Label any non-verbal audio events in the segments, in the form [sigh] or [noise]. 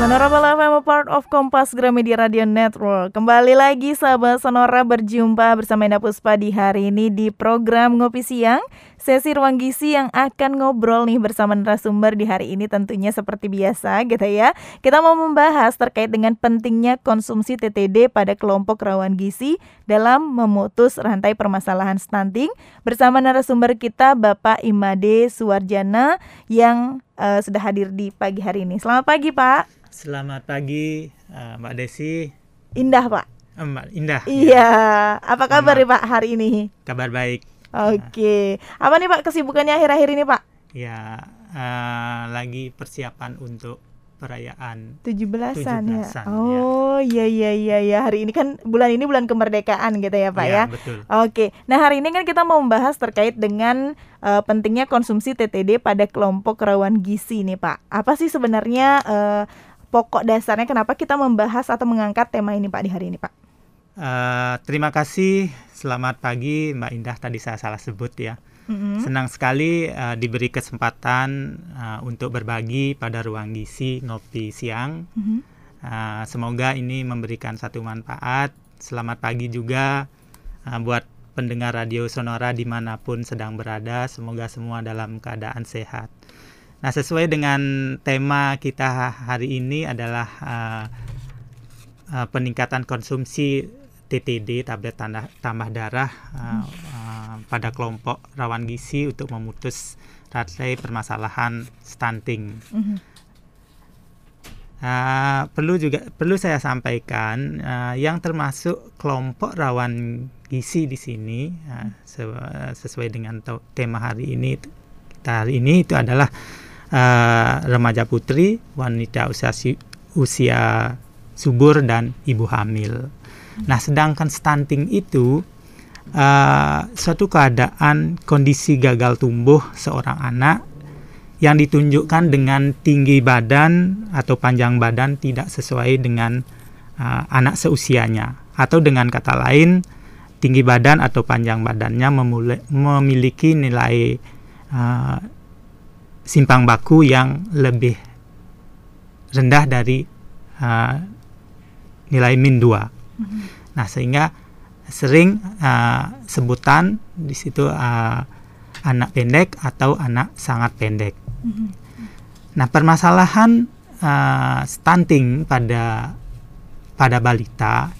Sonora a part of Kompas Gramedia Radio Network. Kembali lagi sahabat Sonora berjumpa bersama Ina Puspa di hari ini di program Ngopi Siang. Sesi ruang gizi yang akan ngobrol nih bersama narasumber di hari ini tentunya seperti biasa gitu ya. Kita mau membahas terkait dengan pentingnya konsumsi TTD pada kelompok rawan gizi dalam memutus rantai permasalahan stunting bersama narasumber kita Bapak Imade Suwarjana yang uh, sudah hadir di pagi hari ini. Selamat pagi Pak. Selamat pagi uh, Mbak Desi. Indah Pak. Uh, Mbak Indah. Iya. Apa kabar nih Pak hari ini? Kabar baik. Oke, apa nih Pak kesibukannya akhir-akhir ini Pak? Ya, uh, lagi persiapan untuk perayaan 17-an ya. Oh, iya iya iya ya. Hari ini kan bulan ini bulan kemerdekaan gitu ya, Pak ya. ya? betul. Oke. Nah, hari ini kan kita mau membahas terkait dengan uh, pentingnya konsumsi TTD pada kelompok rawan gizi nih, Pak. Apa sih sebenarnya uh, pokok dasarnya kenapa kita membahas atau mengangkat tema ini, Pak, di hari ini, Pak? Uh, terima kasih. Selamat pagi, Mbak Indah. Tadi saya salah sebut ya. Mm-hmm. Senang sekali uh, diberi kesempatan uh, untuk berbagi pada ruang gizi ngopi siang. Mm-hmm. Uh, semoga ini memberikan satu manfaat. Selamat pagi juga uh, buat pendengar radio Sonora di mana pun sedang berada. Semoga semua dalam keadaan sehat. Nah, sesuai dengan tema kita hari ini adalah uh, uh, peningkatan konsumsi TTD tablet tanda, tambah darah uh, uh, pada kelompok rawan gizi untuk memutus rantai permasalahan stunting. Mm-hmm. Uh, perlu juga perlu saya sampaikan uh, yang termasuk kelompok rawan gizi di sini uh, sesuai dengan tema hari ini kita hari ini itu adalah uh, remaja putri, wanita usia usia subur dan ibu hamil. Nah, sedangkan stunting itu uh, suatu keadaan kondisi gagal tumbuh seorang anak yang ditunjukkan dengan tinggi badan atau panjang badan tidak sesuai dengan uh, anak seusianya atau dengan kata lain tinggi badan atau panjang badannya memulai, memiliki nilai uh, simpang baku yang lebih rendah dari uh, nilai min 2. Nah, sehingga sering uh, sebutan di situ uh, anak pendek atau anak sangat pendek. Nah, permasalahan uh, stunting pada pada balita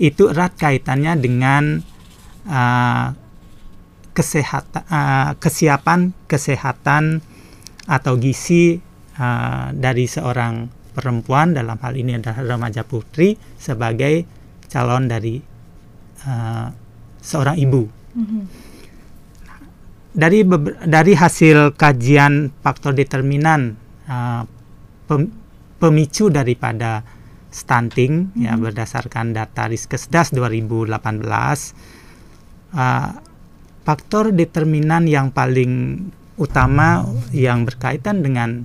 itu erat kaitannya dengan uh, kesehatan uh, kesiapan kesehatan atau gizi uh, dari seorang perempuan dalam hal ini adalah remaja putri sebagai calon dari uh, seorang ibu. Mm-hmm dari dari hasil kajian faktor determinan uh, pem, pemicu daripada stunting mm-hmm. ya berdasarkan data Riskesdas 2018 uh, faktor determinan yang paling utama yang berkaitan dengan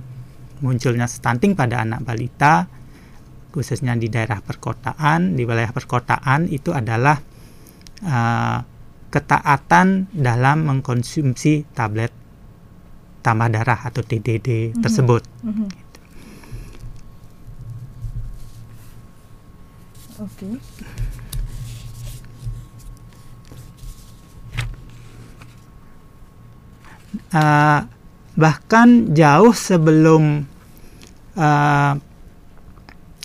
munculnya stunting pada anak balita khususnya di daerah perkotaan di wilayah perkotaan itu adalah uh, ketaatan dalam mengkonsumsi tablet tambah darah atau TDD mm -hmm. tersebut. Mm -hmm. Oke. Okay. Uh, bahkan jauh sebelum uh,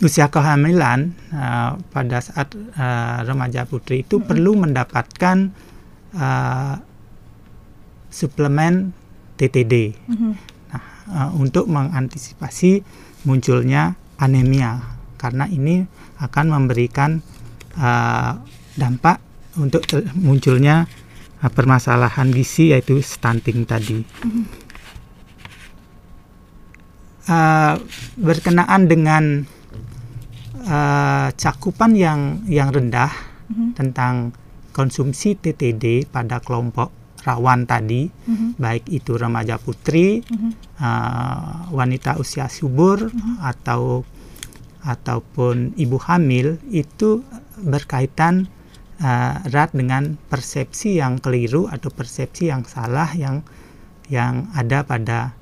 usia kehamilan uh, pada saat uh, remaja putri itu mm -hmm. perlu mendapatkan uh, suplemen TTD mm-hmm. nah, uh, untuk mengantisipasi munculnya anemia karena ini akan memberikan uh, dampak untuk munculnya uh, permasalahan gizi yaitu stunting tadi. Mm-hmm. Uh, berkenaan dengan uh, cakupan yang yang rendah mm-hmm. tentang konsumsi TTD pada kelompok rawan tadi, mm-hmm. baik itu remaja putri, mm-hmm. uh, wanita usia subur mm-hmm. atau ataupun ibu hamil itu berkaitan uh, erat dengan persepsi yang keliru atau persepsi yang salah yang yang ada pada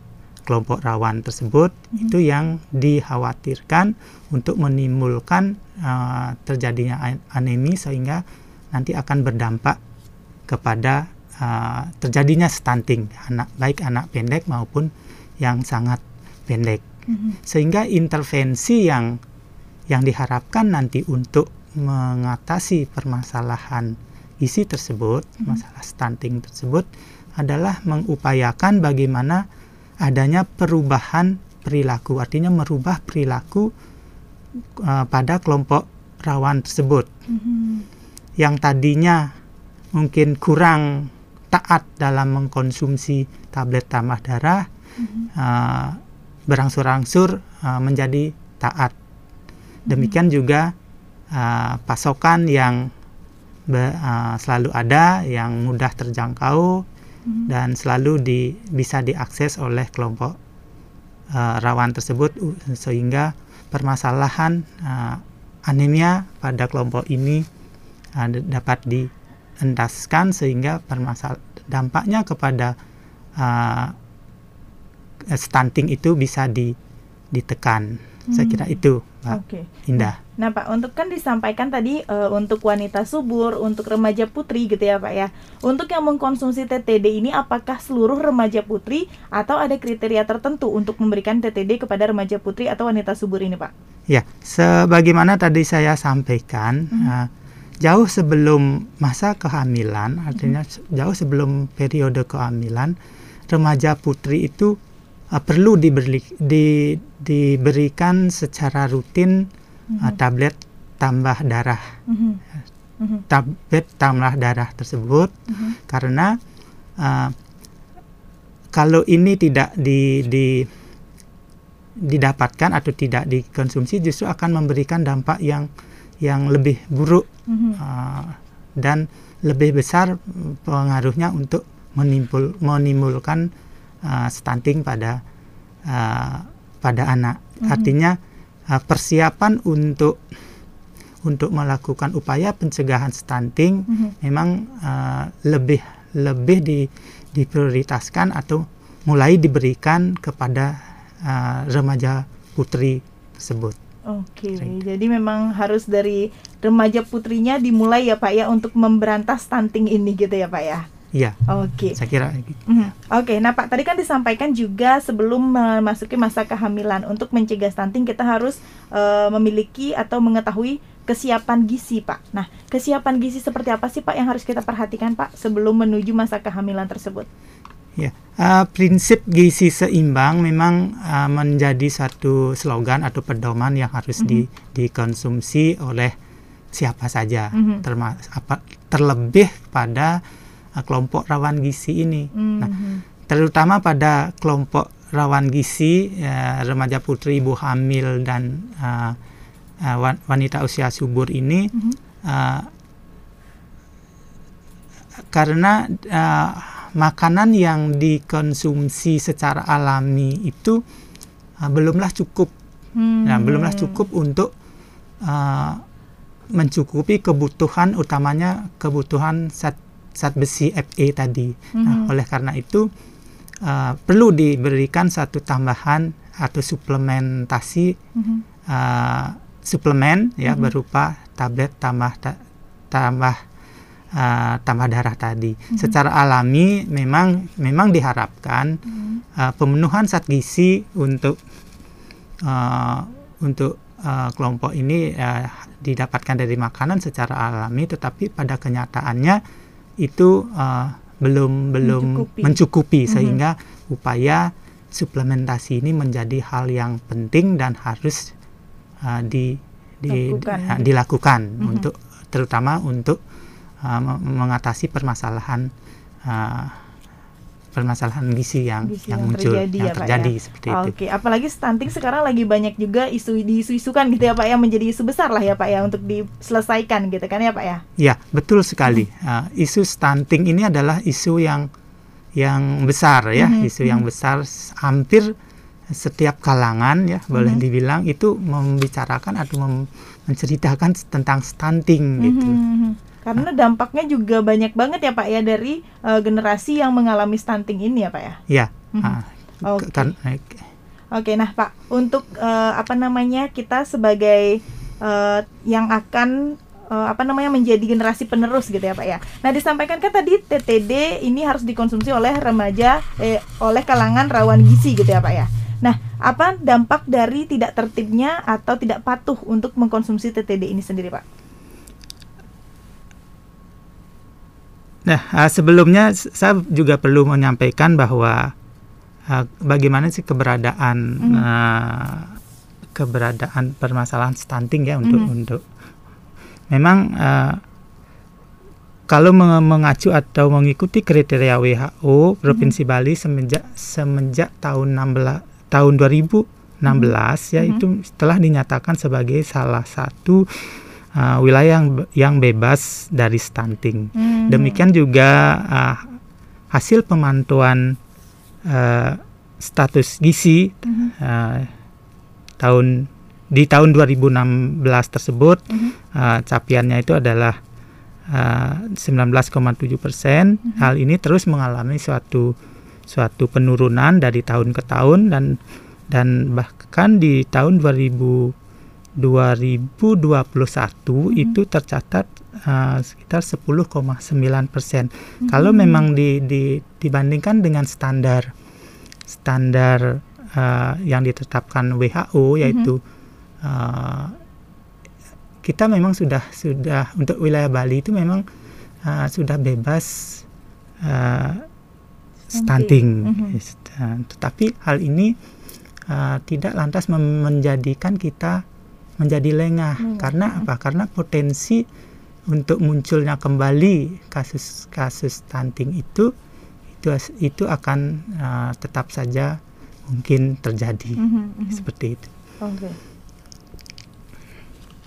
kelompok rawan tersebut Mhm. itu yang dikhawatirkan untuk menimbulkan uh, terjadinya anemi sehingga nanti akan berdampak kepada uh, terjadinya stunting anak baik anak pendek maupun yang sangat pendek Mhm. sehingga intervensi yang yang diharapkan nanti untuk mengatasi permasalahan gizi tersebut, masalah stunting tersebut adalah mengupayakan bagaimana adanya perubahan perilaku, artinya merubah perilaku uh, pada kelompok rawan tersebut Mhm. yang tadinya mungkin kurang taat dalam mengkonsumsi tablet tambah darah Mhm. uh, berangsur-angsur uh, menjadi taat. Demikian juga uh, pasokan yang be- uh, selalu ada, yang mudah terjangkau Mhm. dan selalu di, bisa diakses oleh kelompok uh, rawan tersebut sehingga permasalahan uh, anemia pada kelompok ini uh, dapat dientaskan sehingga permasal dampaknya kepada uh, stunting itu bisa di, ditekan. Saya kira Hmm. itu, Mbak Oke. Indah. Nah Pak, untuk kan disampaikan tadi eh, untuk wanita subur, untuk remaja putri gitu ya Pak ya. Untuk yang mengkonsumsi TTD ini apakah seluruh remaja putri atau ada kriteria tertentu untuk memberikan TTD kepada remaja putri atau wanita subur ini Pak? Ya, sebagaimana tadi saya sampaikan, uh, jauh sebelum masa kehamilan, artinya se- jauh sebelum periode kehamilan, remaja putri itu uh, perlu diberi, di, diberikan secara rutin uh, tablet tambah darah, Mhm. Mhm. tablet tambah darah tersebut, Mhm. karena uh, kalau ini tidak di, di didapatkan atau tidak dikonsumsi justru akan memberikan dampak yang yang lebih buruk Mhm. uh, dan lebih besar mm, pengaruhnya untuk menimbul menimbulkan uh, stunting pada uh, pada anak. Mhm. Artinya uh, persiapan untuk untuk melakukan upaya pencegahan stunting Mhm. memang uh, lebih lebih di, diprioritaskan atau mulai diberikan kepada uh, remaja putri tersebut. Oke, Baik. jadi memang harus dari remaja putrinya dimulai ya Pak ya untuk memberantas stunting ini gitu ya Pak ya. Iya, Oke. saya kira. Mhm. Oke, nah Pak tadi kan disampaikan juga sebelum memasuki masa kehamilan untuk mencegah stunting kita harus eh, memiliki atau mengetahui kesiapan gizi Pak. Nah, kesiapan gizi seperti apa sih Pak yang harus kita perhatikan Pak sebelum menuju masa kehamilan tersebut? Ya, uh, prinsip gizi seimbang memang uh, menjadi satu slogan atau pedoman yang harus di- dikonsumsi oleh siapa saja, Mhm. termas apa terlebih pada uh, kelompok rawan gizi ini. Nah, Mhm. terutama pada kelompok rawan gizi, ya, remaja putri, ibu hamil dan uh, uh, wan- wanita usia subur ini, Mhm. uh, karena uh, makanan yang dikonsumsi secara alami itu uh, belumlah cukup, Hmm. nah, belumlah cukup untuk uh, mencukupi kebutuhan utamanya kebutuhan zat zat besi Fe tadi. Nah, Mhm. oleh karena itu uh, perlu diberikan satu tambahan atau suplementasi Mhm. uh, suplemen ya Mhm. berupa tablet tambah ta- tambah uh, tambah darah tadi. Mhm. Secara alami memang memang diharapkan Mhm. uh, pemenuhan zat gizi untuk uh, untuk uh, kelompok ini uh, didapatkan dari makanan secara alami, tetapi pada kenyataannya itu uh, belum belum Mencukupi. mencukupi, Mhm. sehingga upaya suplementasi ini menjadi hal yang penting dan harus uh, di, di- Lakukan. uh, dilakukan Mhm. untuk terutama untuk uh, me- mengatasi permasalahan uh, permasalahan gizi yang Gizi yang yang muncul terjadi yang ya, Pak, terjadi ya. seperti itu. Oke, apalagi stunting sekarang lagi banyak juga isu diisu-isukan gitu ya Pak ya menjadi isu besar lah ya Pak ya untuk diselesaikan gitu kan ya Pak ya. Ya, betul sekali. Hmm. Uh, isu stunting ini adalah isu yang yang besar ya, Mhm, isu yang besar hampir setiap kalangan ya boleh Mhm. dibilang itu membicarakan atau mem- menceritakan tentang stunting gitu. Mhm. Karena dampaknya juga banyak banget ya Pak ya dari eh, generasi yang mengalami stunting ini ya Pak ya. Ya, Mhm. ah, Oke. Kan- Oke, nah Pak, untuk eh, apa namanya kita sebagai eh, yang akan eh, apa namanya menjadi generasi penerus gitu ya Pak ya. Nah disampaikan kan tadi TTD ini harus dikonsumsi oleh remaja eh, oleh kalangan rawan gizi gitu ya Pak ya. Nah apa dampak dari tidak tertibnya atau tidak patuh untuk mengkonsumsi TTD ini sendiri Pak? Nah, uh, sebelumnya saya juga perlu menyampaikan bahwa uh, bagaimana sih keberadaan Mhm. uh, keberadaan permasalahan stunting ya untuk Mhm. untuk memang uh, kalau meng- mengacu atau mengikuti kriteria WHO Provinsi Bali semenjak semenjak tahun 16 tahun 2016 ya Mhm. itu telah dinyatakan sebagai salah satu uh, wilayah yang yang bebas dari stunting. Hmm. Demikian juga uh, hasil pemantauan uh, status gizi Mhm. uh, tahun di tahun 2016 tersebut Mhm. uh, capaiannya itu adalah uh, 19,7 persen. Mhm. Hal ini terus mengalami suatu suatu penurunan dari tahun ke tahun dan dan bahkan di tahun 2000 2021 Mhm. itu tercatat uh, sekitar 10,9 persen. Mhm. Kalau memang di, di, dibandingkan dengan standar standar uh, yang ditetapkan WHO yaitu uh, kita memang sudah sudah untuk wilayah Bali itu memang uh, sudah bebas uh, Stunting. Yes, uh, tetapi hal ini uh, tidak lantas menjadikan kita menjadi lengah Lengah. karena apa? Karena potensi untuk munculnya kembali kasus-kasus stunting itu itu itu akan uh, tetap saja mungkin terjadi Mhm, mhm. seperti itu. Oke.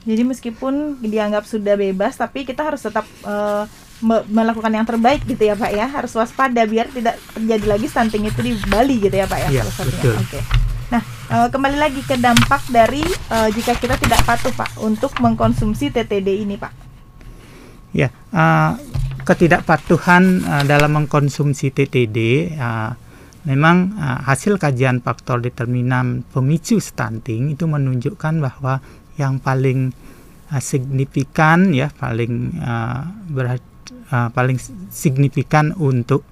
Jadi meskipun dianggap sudah bebas, tapi kita harus tetap eh, me- melakukan yang terbaik gitu ya Pak ya. Harus waspada biar tidak terjadi lagi stunting itu di Bali gitu ya Pak ya. Iya, betul. Oke. Nah eh, kembali lagi ke dampak dari eh, jika kita tidak patuh Pak untuk mengkonsumsi TTD ini Pak. Ya, uh, ketidakpatuhan uh, dalam mengkonsumsi TTD uh, memang uh, hasil kajian faktor determinan pemicu stunting itu menunjukkan bahwa yang paling uh, signifikan ya paling uh, berat, uh, paling signifikan untuk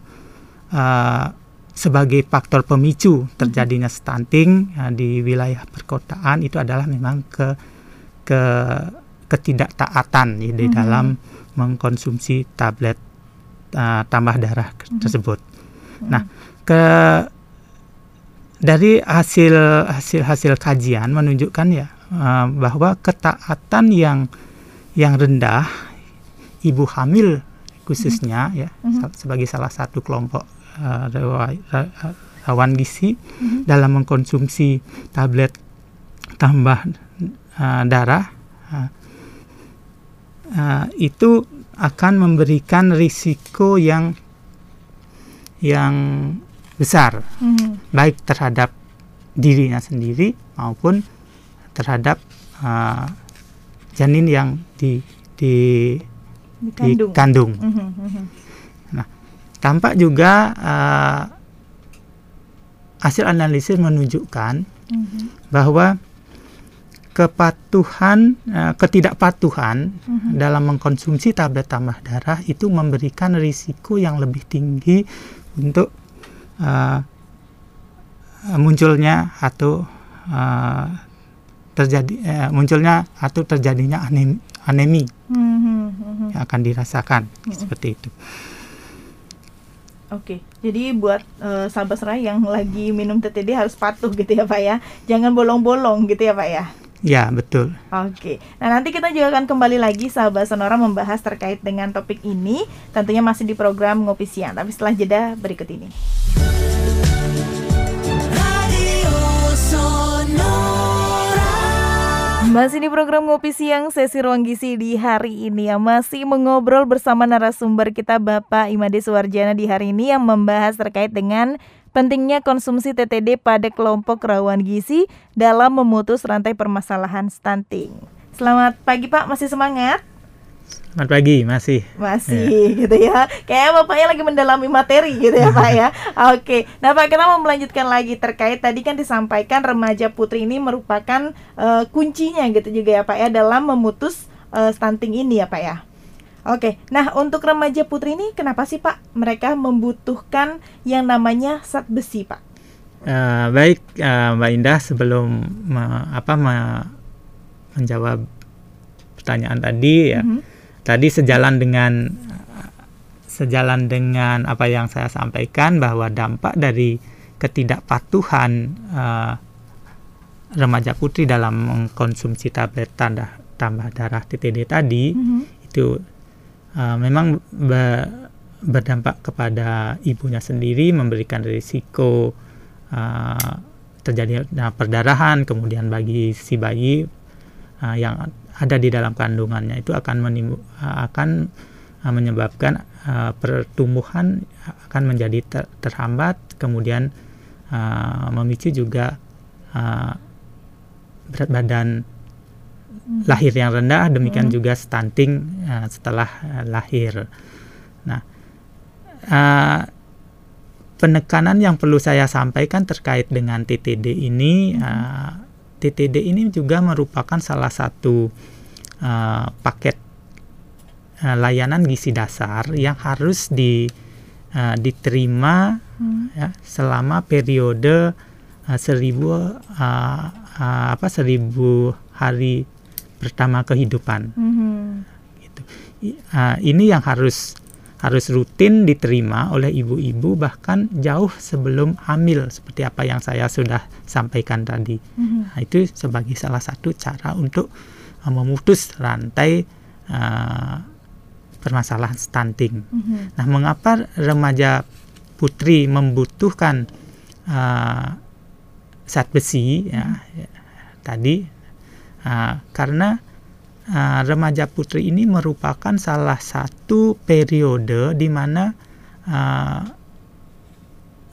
uh, sebagai faktor pemicu terjadinya stunting uh, di wilayah perkotaan itu adalah memang ke ke ketidaktaatan ya, di Mhm. dalam mengkonsumsi tablet uh, tambah darah Mhm. tersebut. Nah, ke dari hasil hasil hasil kajian menunjukkan ya uh, bahwa ketaatan yang yang rendah ibu hamil khususnya ya Mhm. sa- sebagai salah satu kelompok uh, rawa- ra- rawan gizi Mhm. dalam mengkonsumsi tablet tambah uh, darah uh, uh, itu akan memberikan risiko yang yang besar Mhm. baik terhadap dirinya sendiri maupun terhadap uh, janin yang di di Dikandung. dikandung. Mhm, mhm. Tampak juga uh, hasil analisis menunjukkan Mhm, bahwa kepatuhan uh, ketidakpatuhan mhm. dalam mengkonsumsi tablet tambah darah itu memberikan risiko yang lebih tinggi untuk uh, munculnya atau uh, terjadi uh, munculnya atau terjadinya anemi, anemi Mhm, mhm. yang akan dirasakan Mm-mm. seperti itu. Oke, jadi buat eh, sahabat serai yang lagi minum TTD harus patuh gitu ya Pak ya, jangan bolong-bolong gitu ya Pak ya. Ya betul. Oke, nah nanti kita juga akan kembali lagi sahabat Sonora membahas terkait dengan topik ini, tentunya masih di program Ngopi Siang, tapi setelah jeda berikut ini. Masih di program Ngopi Siang sesi Ruang Gizi di hari ini yang masih mengobrol bersama narasumber kita Bapak Imade Suwarjana di hari ini yang membahas terkait dengan pentingnya konsumsi TTD pada kelompok rawan gizi dalam memutus rantai permasalahan stunting. Selamat pagi Pak, masih semangat? Selamat pagi, masih. Masih ya. [laughs] gitu ya. Kayak Bapaknya lagi mendalami materi gitu ya Pak ya. [laughs] Oke. Nah Pak, kita mau melanjutkan lagi terkait tadi kan disampaikan remaja putri ini merupakan uh, kuncinya gitu juga ya Pak ya dalam memutus uh, stunting ini ya Pak ya. Oke, nah untuk remaja putri ini kenapa sih Pak mereka membutuhkan yang namanya sat besi Pak? Uh, baik uh, Mbak Indah sebelum me, apa me, menjawab pertanyaan tadi ya. Mm -hmm tadi sejalan dengan sejalan dengan apa yang saya sampaikan bahwa dampak dari ketidakpatuhan uh, remaja putri dalam mengkonsumsi tablet tanda tambah darah TTD tadi mm -hmm. itu uh, memang be berdampak kepada ibunya sendiri memberikan risiko uh, terjadinya perdarahan kemudian bagi si bayi uh, yang ada di dalam kandungannya itu akan menimbu, akan uh, menyebabkan uh, pertumbuhan akan menjadi ter, terhambat kemudian uh, memicu juga uh, berat badan hmm. lahir yang rendah demikian hmm. juga stunting uh, setelah uh, lahir. Nah, uh, penekanan yang perlu saya sampaikan terkait dengan TTD ini hmm. uh, TTD ini juga merupakan salah satu uh, paket uh, layanan gizi dasar yang harus di uh, diterima hmm. ya, selama periode uh, seribu uh, uh, apa seribu hari pertama kehidupan. Hmm. Gitu. Uh, ini yang harus harus rutin diterima oleh ibu-ibu bahkan jauh sebelum hamil seperti apa yang saya sudah sampaikan tadi. Mm-hmm. Nah, itu sebagai salah satu cara untuk uh, memutus rantai uh, permasalahan stunting. Mm-hmm. Nah, mengapa remaja putri membutuhkan uh, zat besi ya, mm-hmm. ya tadi uh, karena uh, remaja putri ini merupakan salah satu periode di mana uh,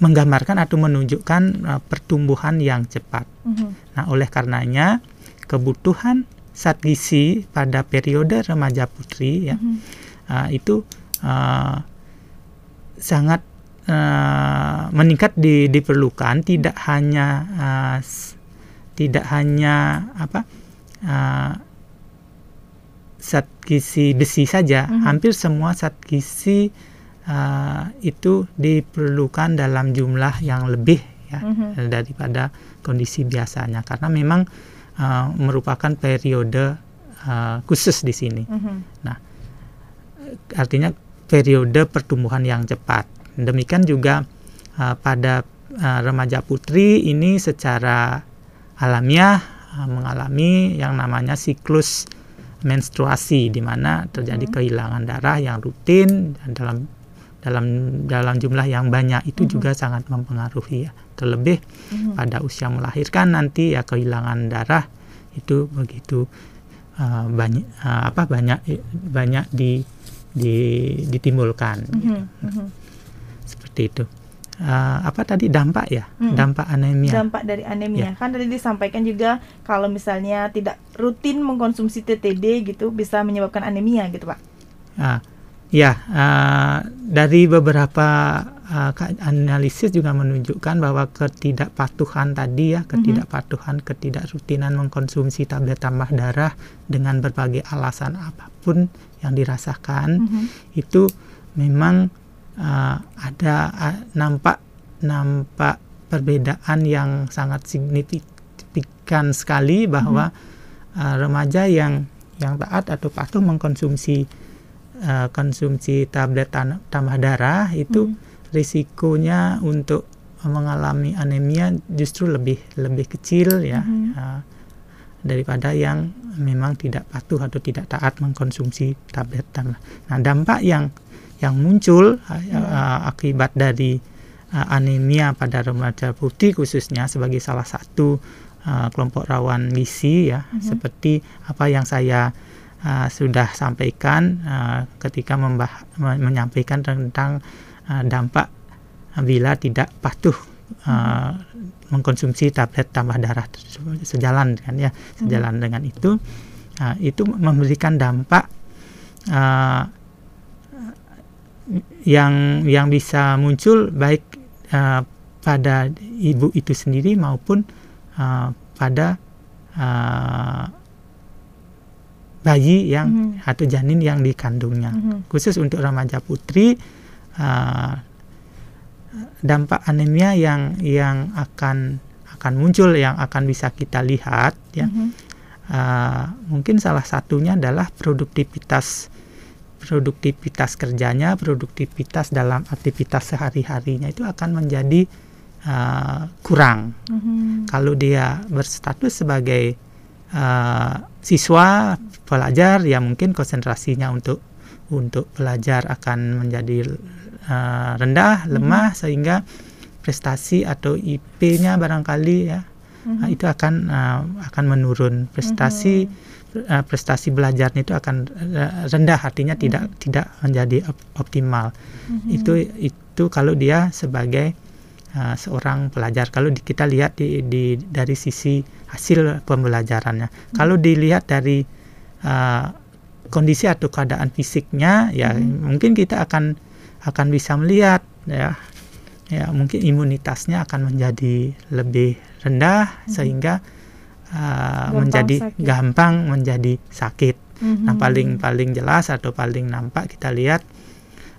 menggambarkan atau menunjukkan uh, pertumbuhan yang cepat. Mm -hmm. Nah, oleh karenanya kebutuhan zat gizi pada periode remaja putri ya mm -hmm. uh, itu uh, sangat uh, meningkat di, diperlukan tidak hanya uh, tidak hanya apa uh, zat gizi besi saja, mm-hmm. hampir semua zat gizi uh, itu diperlukan dalam jumlah yang lebih ya mm-hmm. daripada kondisi biasanya karena memang uh, merupakan periode uh, khusus di sini. Mm-hmm. Nah, artinya periode pertumbuhan yang cepat. Demikian juga uh, pada uh, remaja putri ini secara alamiah uh, mengalami yang namanya siklus menstruasi di mana terjadi hmm. kehilangan darah yang rutin dalam dalam dalam jumlah yang banyak itu hmm. juga sangat mempengaruhi ya terlebih hmm. pada usia melahirkan nanti ya kehilangan darah itu begitu uh, banyak uh, apa banyak banyak di, di ditimbulkan hmm. gitu. hmm. seperti itu uh, apa tadi dampak ya hmm. dampak anemia dampak dari anemia ya. kan tadi disampaikan juga kalau misalnya tidak rutin mengkonsumsi TTD gitu bisa menyebabkan anemia gitu pak uh, ya uh, dari beberapa uh, analisis juga menunjukkan bahwa ketidakpatuhan tadi ya hmm. ketidakpatuhan ketidakrutinan mengkonsumsi tablet tambah darah dengan berbagai alasan apa pun yang dirasakan hmm. itu memang uh, ada uh, nampak nampak perbedaan yang sangat signifikan sekali bahwa hmm. uh, remaja yang yang taat atau patuh mengkonsumsi uh, konsumsi tablet tambah darah itu hmm. risikonya untuk mengalami anemia justru lebih lebih kecil ya hmm. uh, daripada yang memang tidak patuh atau tidak taat mengkonsumsi tablet tambah. Nah dampak yang yang muncul hmm. uh, akibat dari uh, anemia pada remaja putih khususnya sebagai salah satu uh, kelompok rawan gizi ya hmm. seperti apa yang saya uh, sudah sampaikan uh, ketika membah menyampaikan tentang uh, dampak bila tidak patuh uh, mengkonsumsi tablet tambah darah sejalan kan ya sejalan hmm. dengan itu uh, itu memberikan dampak uh, yang yang bisa muncul baik uh, pada ibu itu sendiri maupun uh, pada uh, bayi yang mm -hmm. atau janin yang dikandungnya. Mm -hmm. Khusus untuk remaja putri uh, dampak anemia yang yang akan akan muncul yang akan bisa kita lihat ya. Mm -hmm. uh, mungkin salah satunya adalah produktivitas produktivitas kerjanya, produktivitas dalam aktivitas sehari-harinya itu akan menjadi uh, kurang. Mm-hmm. Kalau dia berstatus sebagai uh, siswa pelajar, ya mungkin konsentrasinya untuk untuk belajar akan menjadi uh, rendah, lemah, mm-hmm. sehingga prestasi atau IP-nya barangkali ya mm-hmm. itu akan uh, akan menurun. Prestasi mm-hmm uh, prestasi belajarnya itu akan uh, rendah artinya mm-hmm. tidak tidak menjadi op optimal mm-hmm. itu itu kalau dia sebagai uh, seorang pelajar kalau di, kita lihat di, di dari sisi hasil pembelajarannya mm-hmm. kalau dilihat dari uh, kondisi atau keadaan fisiknya ya mm-hmm. mungkin kita akan akan bisa melihat ya ya mungkin imunitasnya akan menjadi lebih rendah mm-hmm. sehingga uh, menjadi sakit. gampang menjadi sakit. Mm-hmm. Nah paling paling jelas atau paling nampak kita lihat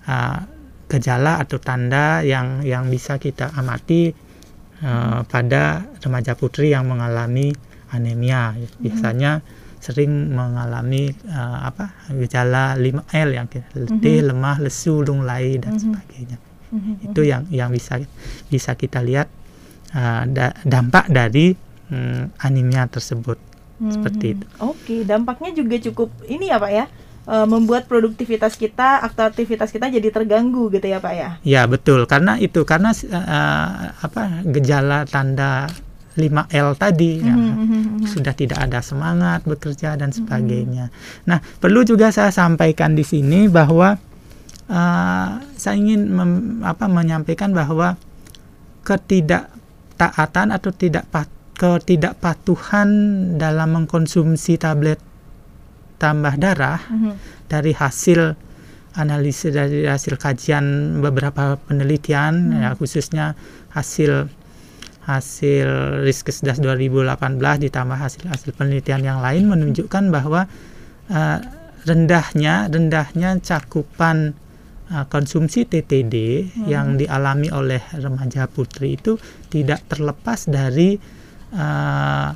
uh, gejala atau tanda yang yang bisa kita amati uh, pada remaja putri yang mengalami anemia. Biasanya mm-hmm. sering mengalami uh, apa gejala 5L yang letih, mm-hmm. lemah, lesu, lunglai dan mm-hmm. sebagainya. Mm-hmm. Itu yang yang bisa bisa kita lihat uh, da- dampak dari hmm, tersebut hmm. seperti itu. Oke, dampaknya juga cukup ini ya Pak ya. E, membuat produktivitas kita, aktivitas kita jadi terganggu gitu ya Pak ya. Ya, betul. Karena itu karena uh, apa gejala tanda 5L tadi mm -hmm, ya, mm -hmm. sudah tidak ada semangat bekerja dan sebagainya. Mm -hmm. Nah, perlu juga saya sampaikan di sini bahwa uh, saya ingin mem, apa menyampaikan bahwa ketidaktaatan atau tidak pat, ketidakpatuhan dalam mengkonsumsi tablet tambah darah mm -hmm. dari hasil analisis dari hasil kajian beberapa penelitian mm. ya khususnya hasil hasil Riskesdas 2018 ditambah hasil hasil penelitian yang lain menunjukkan bahwa uh, rendahnya rendahnya cakupan uh, konsumsi TTD hmm. yang dialami oleh remaja putri itu tidak terlepas dari uh,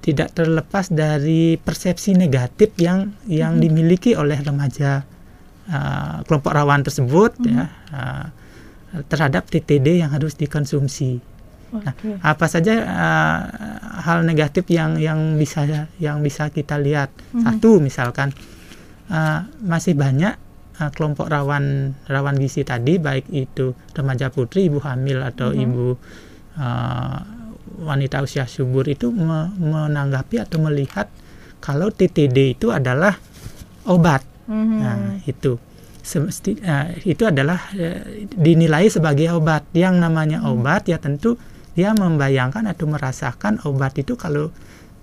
tidak terlepas dari persepsi negatif yang yang hmm. dimiliki oleh remaja uh, kelompok rawan tersebut hmm. ya uh, terhadap TTD yang harus dikonsumsi. Okay. Nah, apa saja uh, hal negatif yang yang bisa yang bisa kita lihat? Hmm. Satu misalkan uh, masih banyak uh, kelompok rawan rawan gizi tadi baik itu remaja putri, ibu hamil atau hmm. ibu uh, wanita usia subur itu me menanggapi atau melihat kalau TTD itu adalah obat. Mm-hmm. Nah, itu semesti uh, itu adalah uh, dinilai sebagai obat. Yang namanya mm-hmm. obat ya tentu dia membayangkan atau merasakan obat itu kalau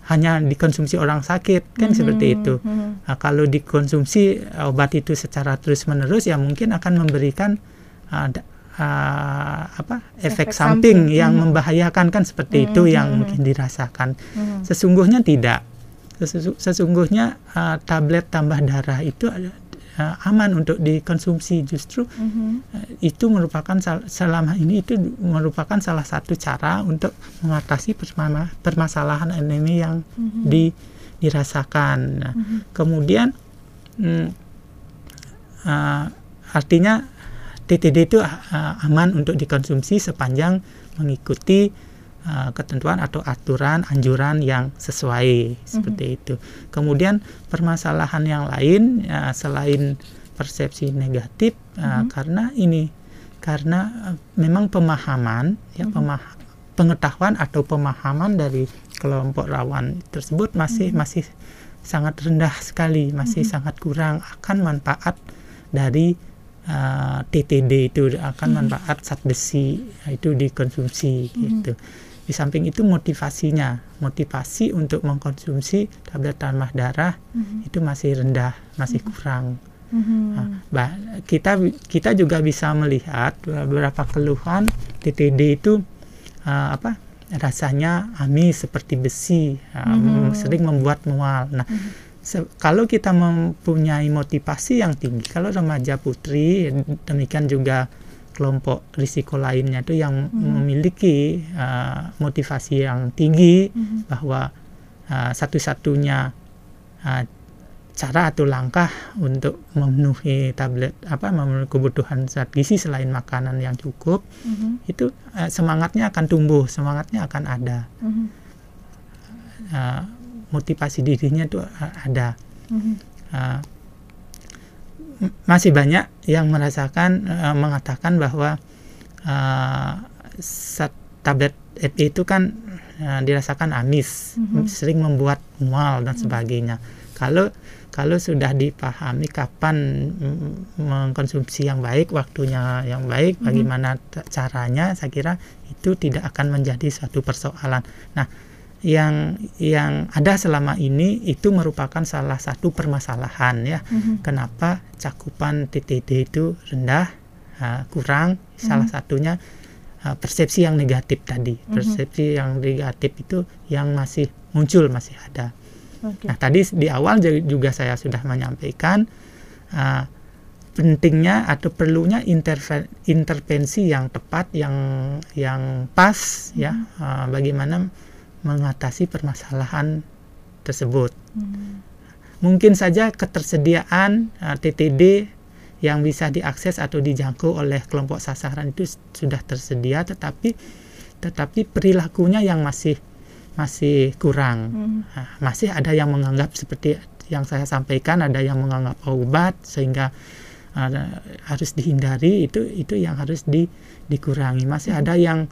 hanya dikonsumsi orang sakit kan mm-hmm. seperti itu. Mm-hmm. Nah, kalau dikonsumsi obat itu secara terus-menerus ya mungkin akan memberikan uh, uh, apa efek, efek samping, samping yang hmm. membahayakan kan seperti hmm. itu yang hmm. mungkin dirasakan. Hmm. Sesungguhnya tidak. Sesungguhnya uh, tablet tambah darah itu uh, aman untuk dikonsumsi justru hmm. uh, itu merupakan selama ini itu merupakan salah satu cara untuk mengatasi permasalahan anemi yang hmm. di, dirasakan. Nah, hmm. kemudian hmm, uh, artinya TTD itu uh, aman untuk dikonsumsi sepanjang mengikuti uh, ketentuan atau aturan anjuran yang sesuai mm-hmm. seperti itu. Kemudian permasalahan yang lain uh, selain persepsi negatif uh, mm-hmm. karena ini karena uh, memang pemahaman ya mm-hmm. pemah pengetahuan atau pemahaman dari kelompok rawan tersebut masih mm-hmm. masih sangat rendah sekali, masih mm-hmm. sangat kurang akan manfaat dari uh, TTD itu akan hmm. manfaat zat besi itu dikonsumsi hmm. gitu. di samping itu motivasinya, motivasi untuk mengkonsumsi tablet tambah darah Mhm. itu masih rendah, masih kurang. Nah, kita kita juga bisa melihat beberapa keluhan TTD itu uh, apa rasanya amis seperti besi, uh, sering membuat mual. Nah, kalau kita mempunyai motivasi yang tinggi, kalau remaja putri demikian juga kelompok risiko lainnya itu yang memiliki uh, motivasi yang tinggi Mhm. bahwa uh, satu-satunya uh, cara atau langkah untuk memenuhi tablet apa memenuhi kebutuhan zat gizi selain makanan yang cukup Mhm. itu uh, semangatnya akan tumbuh semangatnya akan ada Mhm. Uh, motivasi dirinya itu ada Mhm. Uh, masih banyak yang merasakan uh, mengatakan bahwa uh, tablet FE itu kan uh, dirasakan amis, Mhm. sering membuat mual dan sebagainya. Kalau kalau sudah dipahami kapan mengkonsumsi yang baik, waktunya yang baik, bagaimana t- caranya, saya kira itu tidak akan menjadi suatu persoalan. Nah, yang yang ada selama ini itu merupakan salah satu permasalahan ya. Mhm. Kenapa cakupan TTD itu rendah, uh, kurang? Salah satunya uh, persepsi yang negatif tadi. Persepsi yang negatif itu yang masih muncul masih ada. Oke. Nah, tadi di awal ju- juga saya sudah menyampaikan uh, pentingnya atau perlunya interve- intervensi yang tepat, yang yang pas, ya, uh, bagaimana mengatasi permasalahan tersebut. Mhm. Mungkin saja ketersediaan uh, TTD yang bisa diakses atau dijangkau oleh kelompok sasaran itu sudah tersedia, tetapi tetapi perilakunya yang masih masih kurang. Mhm. Nah, masih ada yang menganggap seperti yang saya sampaikan, ada yang menganggap obat sehingga uh, harus dihindari itu itu yang harus di, dikurangi. Masih ada yang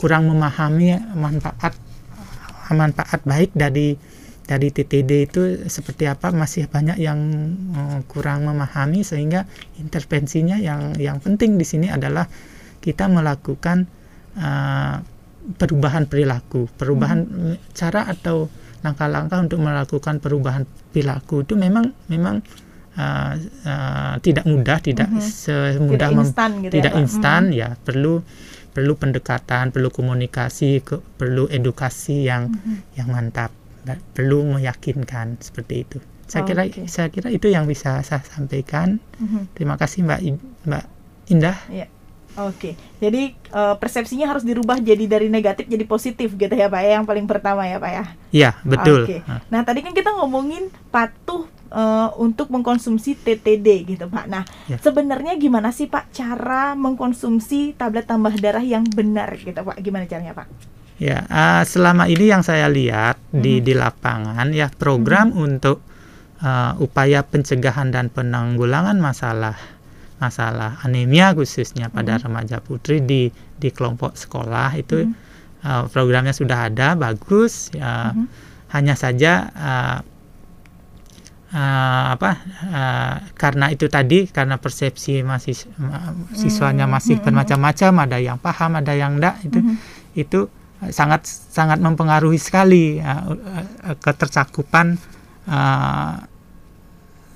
kurang memahami manfaat manfaat baik dari dari TTD itu seperti apa masih banyak yang uh, kurang memahami sehingga intervensinya yang yang penting di sini adalah kita melakukan uh, perubahan perilaku, perubahan mm, cara atau langkah-langkah untuk melakukan perubahan perilaku itu memang memang uh, uh, tidak mudah, tidak Mhm. semudah Tidak instan gitu ya, tidak Pak? instan ya perlu perlu pendekatan, perlu komunikasi, ke- perlu edukasi yang Mhm. yang mantap, dan perlu meyakinkan seperti itu. Saya kira Oke. saya kira itu yang bisa saya sampaikan. Mhm. Terima kasih Mbak In- Mbak Indah. Iya. Oke, jadi eh, persepsinya harus dirubah jadi dari negatif jadi positif gitu ya Pak ya, yang paling pertama ya Pak ya. Iya, betul. Oke. Nah, Nah tadi kan kita ngomongin patuh eh, untuk mengkonsumsi TTD gitu Pak. Nah Ya. sebenarnya gimana sih Pak cara mengkonsumsi tablet tambah darah yang benar gitu Pak? Gimana caranya Pak? Ya, ah, selama ini yang saya lihat di Mhm. di lapangan ya program untuk ah, upaya pencegahan dan penanggulangan masalah masalah anemia khususnya pada remaja putri di di kelompok sekolah itu Mhm. ah, programnya sudah ada bagus ya Mhm. hanya saja ah, ah, apa ah, karena itu tadi karena persepsi masih ma- siswanya masih Mhm. bermacam-macam ada yang paham ada yang enggak itu Mhm. itu sangat sangat mempengaruhi sekali uh, uh, uh, ketercakupan uh,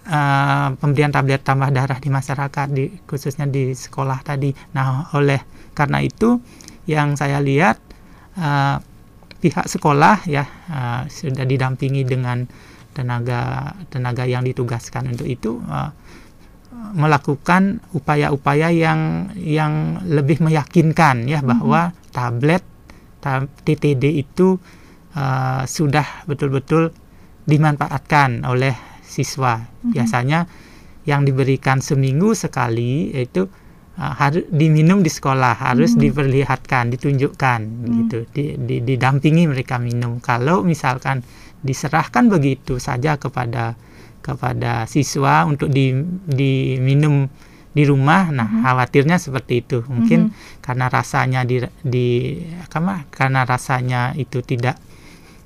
uh, pemberian tablet tambah darah di masyarakat di khususnya di sekolah tadi. Nah, oleh karena itu yang saya lihat uh, pihak sekolah ya uh, sudah didampingi dengan tenaga tenaga yang ditugaskan untuk itu uh, melakukan upaya-upaya yang yang lebih meyakinkan ya bahwa tablet ta- TTD itu uh, sudah betul-betul dimanfaatkan oleh siswa. Biasanya yang diberikan seminggu sekali itu uh, harus diminum di sekolah, harus diperlihatkan, ditunjukkan gitu, di, di- didampingi mereka minum. Kalau misalkan diserahkan begitu saja kepada kepada siswa untuk di, diminum di rumah, nah khawatirnya seperti itu. Mungkin karena rasanya di, di apa, karena rasanya itu tidak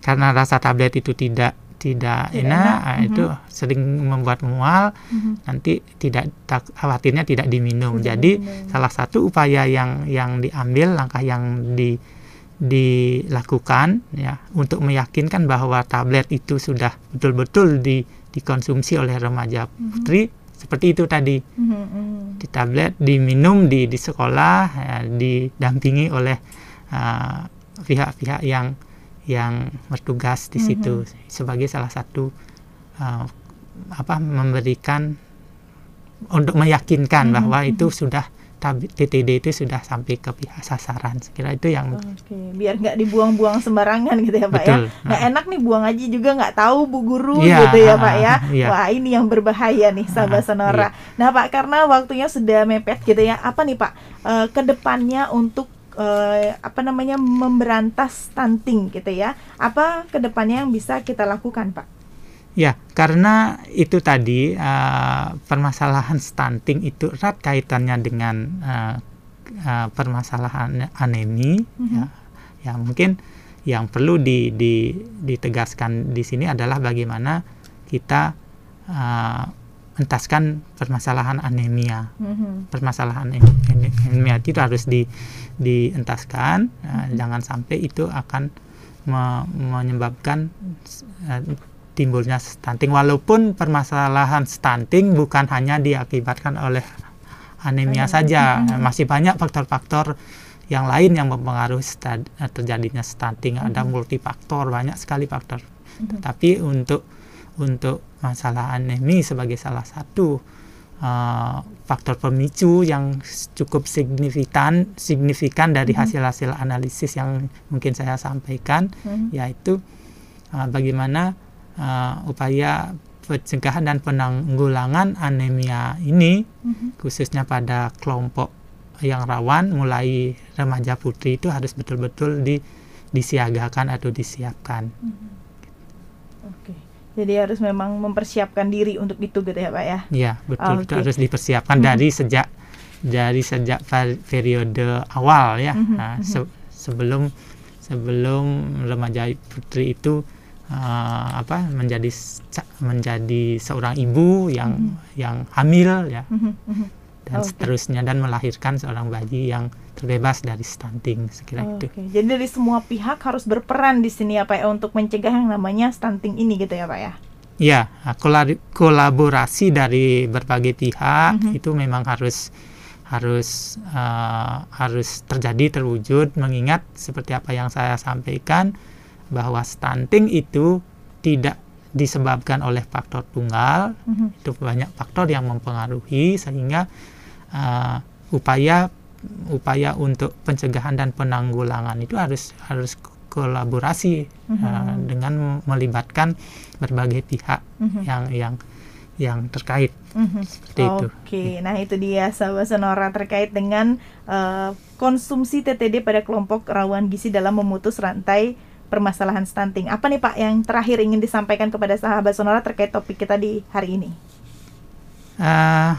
karena rasa tablet itu tidak tidak Tidak enak, enak, mhm. itu sering membuat mual, Mhm. nanti tidak tak, khawatirnya tidak diminum. Tidak Jadi diminum. salah satu upaya yang yang diambil langkah yang di dilakukan ya untuk meyakinkan bahwa tablet itu sudah betul-betul di, dikonsumsi oleh remaja putri seperti itu tadi. Mhm. di tablet diminum di di sekolah ya, didampingi oleh uh, pihak-pihak yang yang bertugas di situ sebagai salah satu uh, apa memberikan untuk meyakinkan Mhm, bahwa itu sudah TTD itu sudah sampai ke pihak sasaran. Sekira itu yang Oke, biar nggak dibuang-buang sembarangan gitu ya Pak ya. betul. Nggak enak nih buang aja juga nggak tahu bu guru Iya, gitu ya Pak ya. iya. Wah ini yang berbahaya nih sahabat Ah, sonora. Nah Pak karena waktunya sudah mepet gitu ya. Apa nih Pak eh, ke depannya untuk eh, apa namanya memberantas stunting gitu ya? Apa ke depannya yang bisa kita lakukan Pak? Ya, karena itu tadi uh, permasalahan stunting itu erat kaitannya dengan uh, uh, permasalahan anemi. Mhm. Ya, ya mungkin yang perlu di, di, ditegaskan di sini adalah bagaimana kita uh, entaskan permasalahan anemia. Mhm. Permasalahan em- em- anemia itu harus di, dientaskan, uh, jangan sampai itu akan me- menyebabkan uh, timbulnya stunting. Walaupun permasalahan stunting bukan hanya diakibatkan oleh anemia saja masih banyak faktor-faktor yang lain yang mempengaruhi sta- terjadinya stunting. Ada multifaktor banyak sekali faktor. Tetapi untuk untuk masalah anemi sebagai salah satu uh, faktor pemicu yang cukup signifikan signifikan dari hasil-hasil analisis yang mungkin saya sampaikan Mhm. yaitu uh, bagaimana uh, upaya pencegahan dan penanggulangan anemia ini Mhm. khususnya pada kelompok yang rawan mulai remaja putri itu harus betul-betul di, disiagakan atau disiapkan. Oke. Jadi harus memang mempersiapkan diri untuk itu gitu ya Pak ya. Ya, betul itu Oke. harus dipersiapkan dari sejak dari sejak per- periode awal ya. Mhm, Nah, se- sebelum sebelum remaja putri itu uh, apa menjadi menjadi seorang ibu yang yang hamil ya Mhm, mhm. dan Oke. seterusnya dan melahirkan seorang bayi yang terbebas dari stunting sekira itu. Oke, jadi dari semua pihak harus berperan di sini ya Pak ya untuk mencegah yang namanya stunting ini gitu ya Pak ya. Ya, kolaborasi dari berbagai pihak Mhm. itu memang harus harus uh, harus terjadi terwujud mengingat seperti apa yang saya sampaikan bahwa stunting itu tidak disebabkan oleh faktor tunggal Mhm. itu banyak faktor yang mempengaruhi sehingga uh, upaya upaya untuk pencegahan dan penanggulangan itu harus harus kolaborasi uh, Mhm. dengan melibatkan berbagai pihak Mhm. yang yang yang terkait Mhm. seperti itu. Oke, nah itu dia sahabat sonora terkait dengan eh, konsumsi TTD pada kelompok rawan gizi dalam memutus rantai permasalahan stunting. Apa nih Pak yang terakhir ingin disampaikan kepada sahabat sonora terkait topik kita di hari ini? Uh,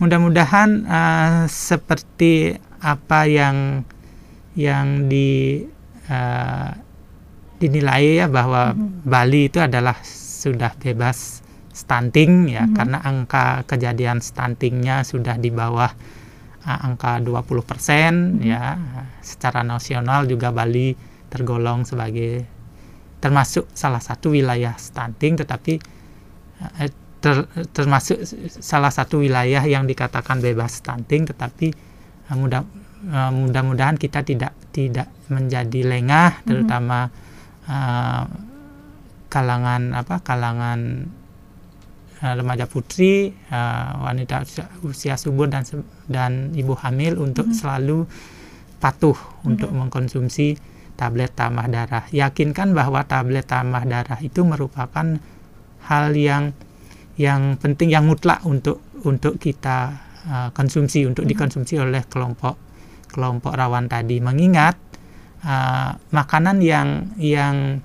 mudah-mudahan uh, seperti apa yang yang di uh, dinilai ya bahwa Bali itu adalah sudah bebas stunting ya Mhm. karena angka kejadian stuntingnya sudah di bawah uh, angka 20% ya secara nasional juga Bali tergolong sebagai termasuk salah satu wilayah stunting tetapi eh, ter- termasuk salah satu wilayah yang dikatakan bebas stunting tetapi eh, mudah eh, mudah-mudahan kita tidak tidak menjadi lengah terutama eh, kalangan apa kalangan remaja putri wanita usia, usia subur dan dan ibu hamil untuk selalu patuh untuk mengkonsumsi tablet tambah darah. Yakinkan bahwa tablet tambah darah itu merupakan hal yang yang penting yang mutlak untuk untuk kita uh, konsumsi untuk dikonsumsi oleh kelompok kelompok rawan tadi. Mengingat uh, makanan yang yang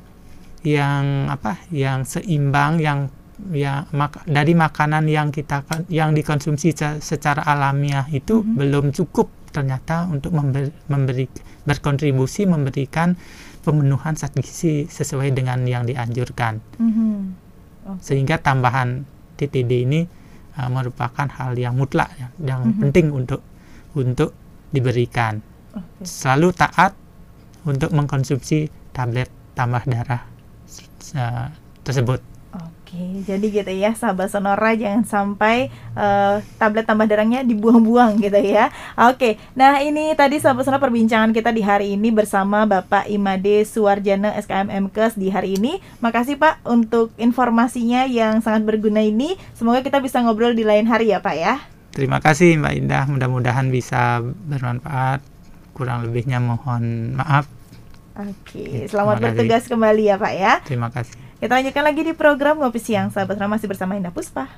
yang apa yang seimbang yang ya mak- dari makanan yang kita yang dikonsumsi se- secara alamiah itu belum cukup ternyata untuk memberi, memberi berkontribusi memberikan pemenuhan zat gizi sesuai dengan yang dianjurkan Mhm. Oke. sehingga tambahan TTD ini uh, merupakan hal yang mutlak ya, yang Mhm. penting untuk untuk diberikan Oke. selalu taat untuk mengkonsumsi tablet tambah darah uh, tersebut. Oke, jadi gitu ya, sahabat Sonora jangan sampai uh, tablet tambah darahnya dibuang-buang gitu ya. Oke, nah ini tadi sahabat Sonora perbincangan kita di hari ini bersama Bapak Imade Suwarjana SKM MKes di hari ini. Makasih Pak untuk informasinya yang sangat berguna ini. Semoga kita bisa ngobrol di lain hari ya Pak ya. Terima kasih Mbak Indah, mudah-mudahan bisa bermanfaat. Kurang lebihnya mohon maaf. Oke, selamat bertugas kembali ya Pak ya. Terima kasih. Kita lanjutkan lagi di program Ngopi Siang. Sahabat Rama masih bersama Indah Puspa.